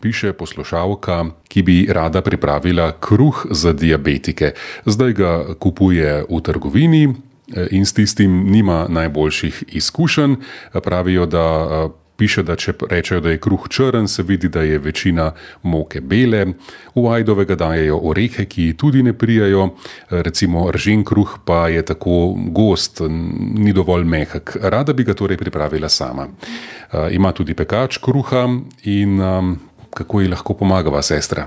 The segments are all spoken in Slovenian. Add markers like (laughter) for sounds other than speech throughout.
Piše poslušalka, ki bi rada pripravila kruh za diabetike. Zdaj ga kupuje v trgovini eh, in s tistim nima najboljših izkušenj. Pravijo, da eh, piše, da če rečejo, da je kruh črn, se vidi, da je večina moke bele. V ajdovega dajejo orehe, ki tudi ne prijajo, recimo ržen kruh pa je tako gost, ni dovolj mehak. Rada bi ga torej pripravila sama. Eh, ima tudi pekač kruha in kako ji lahko pomaga, sestra?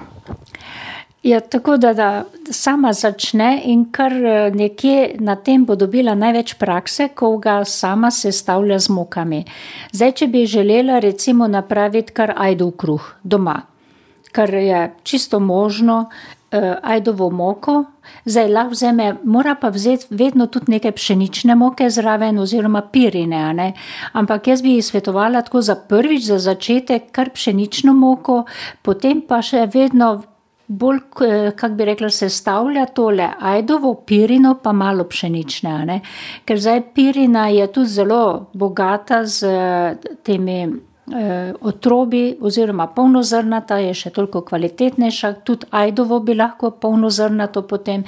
Ja, tako da, da sama začne in kar eh, nekje na tem bo dobila največ prakse, ko ga sama sestavlja z mokami. Zdaj, če bi želela recimo napraviti kar ajdov kruh doma, kar je čisto možno, ajdovo moko, zdaj lahko vzame, mora pa vzeti vedno tudi neke pšenične moke zraven, oziroma pirine. Ampak jaz bi ji svetovala tako za prvič, za začetek, kar pšenično moko, potem pa še vedno. Bolj, kako bi rekla, se stavlja tole ajdovo pirino, pa malo pšenične. Ker zdaj pirina je tudi zelo bogata z temi eh, otrobi oziroma polnozrnata je še toliko kvalitetnejša, tudi ajdovo bi lahko polnozrnato potem.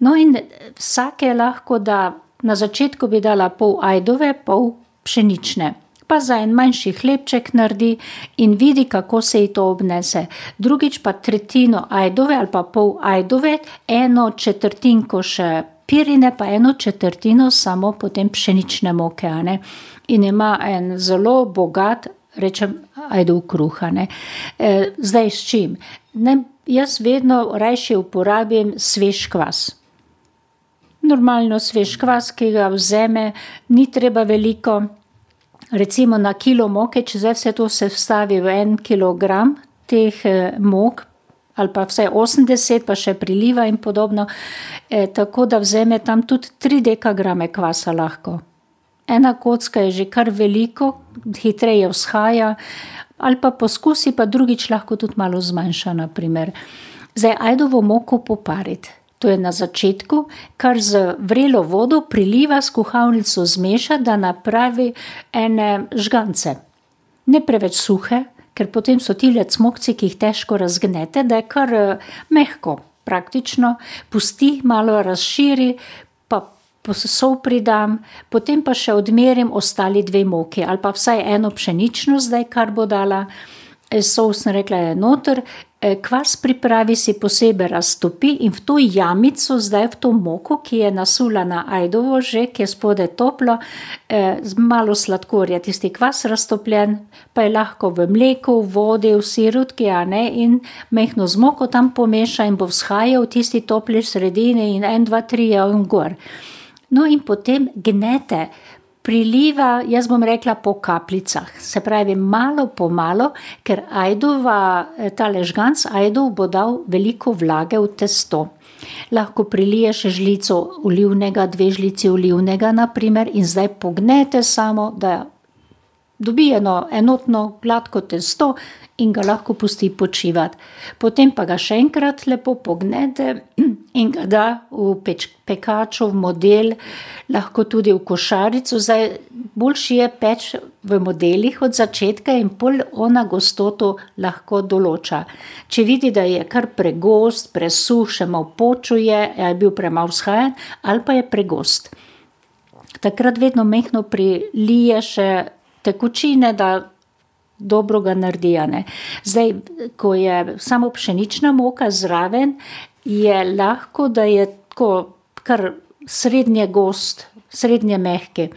No in vsake lahko da na začetku bi dala pol ajdove, pol pšenične. Pa za en manjši hlebček naredi in vidi, kako se ji to obnese. Drugič pa tretjino ajdove ali pa pol ajdove, eno četrtinko še pirine, pa eno četrtino samo potem pšenične moke. In ima en zelo bogat rečem, ajde v kruha. E, zdaj s čim? Ne, jaz vedno rajše uporabim svež kvas. Normalno svež kvas, ki ga vzame, ni treba veliko. Recimo na kilo moke, če zdaj vse to se vstavi v en kilogram teh eh, mok, ali pa vse 80, pa še priliva in podobno, eh, tako da vzame tam tudi 3 dekagrame kvasa lahko. Ena kocka je že kar veliko, hitreje vzhaja, ali pa poskusi, pa drugič lahko tudi malo zmanjša. Naprimer. Zdaj, ajdovo moko popariti. To je na začetku, kar z vrelo vodo priliva s kuhalnico zmeša, da napravi ene žgance. Ne preveč suhe, ker potem so ti le cmokci, ki jih težko razgnete, da je kar eh, mehko, praktično, pusti, malo razširi, sol pridam, potem pa še odmerim ostali dve moki ali pa vsaj eno pšenično zdaj, kar bo dala. E, sol sem rekla, je noter, kvas pripravi si posebej raztopi in v to jamico, zdaj v to moko, ki je nasula na ajdovo že, ki je spode toplo, e, z malo sladkorja, tisti kvas raztopljen, pa je lahko v mleku, v vodi, v sirutki, a ne, in mehno z moko tam pomeša in bo vzhajal tisti topli sredini in en, dva, tri je on gor. No, in potem gnete, priliva, jaz bom rekla, po kapljicah, se pravi, malo po malo, ker ajdova, eh, ta ležganc ajdov bo dal veliko vlage v testo. Lahko priliješ žlico olivnega, dve žlici olivnega, naprimer, in zdaj pognete samo, da dobi eno enotno, gladko testo in ga lahko pusti počivati. Potem pa ga še enkrat lepo pognete (clears throat) in ga da v peč, pekaču, v model, lahko tudi v košarico. Zdaj, boljši je peč v modelih od začetka in pol ona gostoto lahko določa. Če vidi, da je kar pregost, presuh, še malo počuje, je bil premalo vzhajen ali pa je pregost. Takrat vedno mehno prilije še tekočine, da dobro ga naredijo. Zdaj, ko je samo pšenična moka zraven, je lahko, da je tako kar srednje gost, srednje mehke.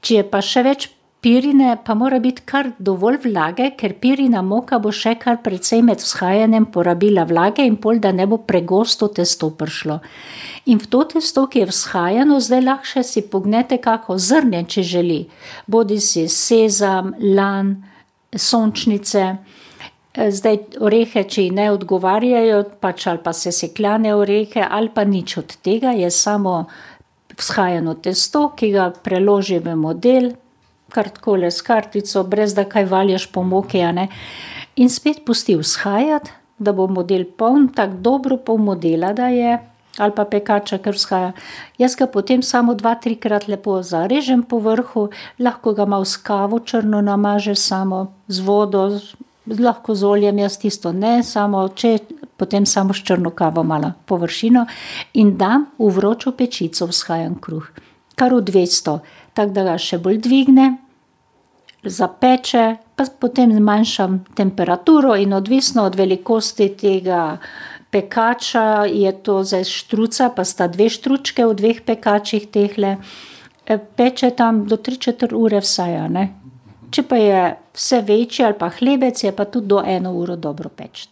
Če je pa še več pirine, pa mora biti kar dovolj vlage, ker pirina moka bo še kar precej med vzhajanjem porabila vlage in pol, da ne bo pregosto testo prišlo. In v to testo, ki je vzhajano, zdaj lahko si pognete kako zrnje, če želi. Bodi si sezam, lan, sončnice. E, zdaj, orehe, če ji ne odgovarjajo, pač ali pa se sekljane orehe, ali pa nič od tega, je samo vzhajano testo, ki ga preloži v model, kar tako le s kartico, brez da kaj valjaš po moki, in spet pusti vzhajati, da bo model poln, tako dobro pol modela, da je ali pa pekača, ker vzhaja. Jaz ga potem samo dva, trikrat lepo zarežem po vrhu, lahko ga malo s kavo črno namaže, samo z vodo, lahko z oljem, jaz tisto ne, samo če potem samo s črno kavo malo površino in dam v vročo pečico vzhajan kruh, kar v dvesto, tako da ga še bolj dvigne, zapeče, pa potem zmanjšam temperaturo in odvisno od velikosti tega pekača, je to zdaj štruca, pa sta dve štručke v dveh pekačih tehle, peče tam do tri četrt ure vsaj, a ne. Če pa je vse večje ali pa hlebec, je pa tudi do eno uro dobro peči.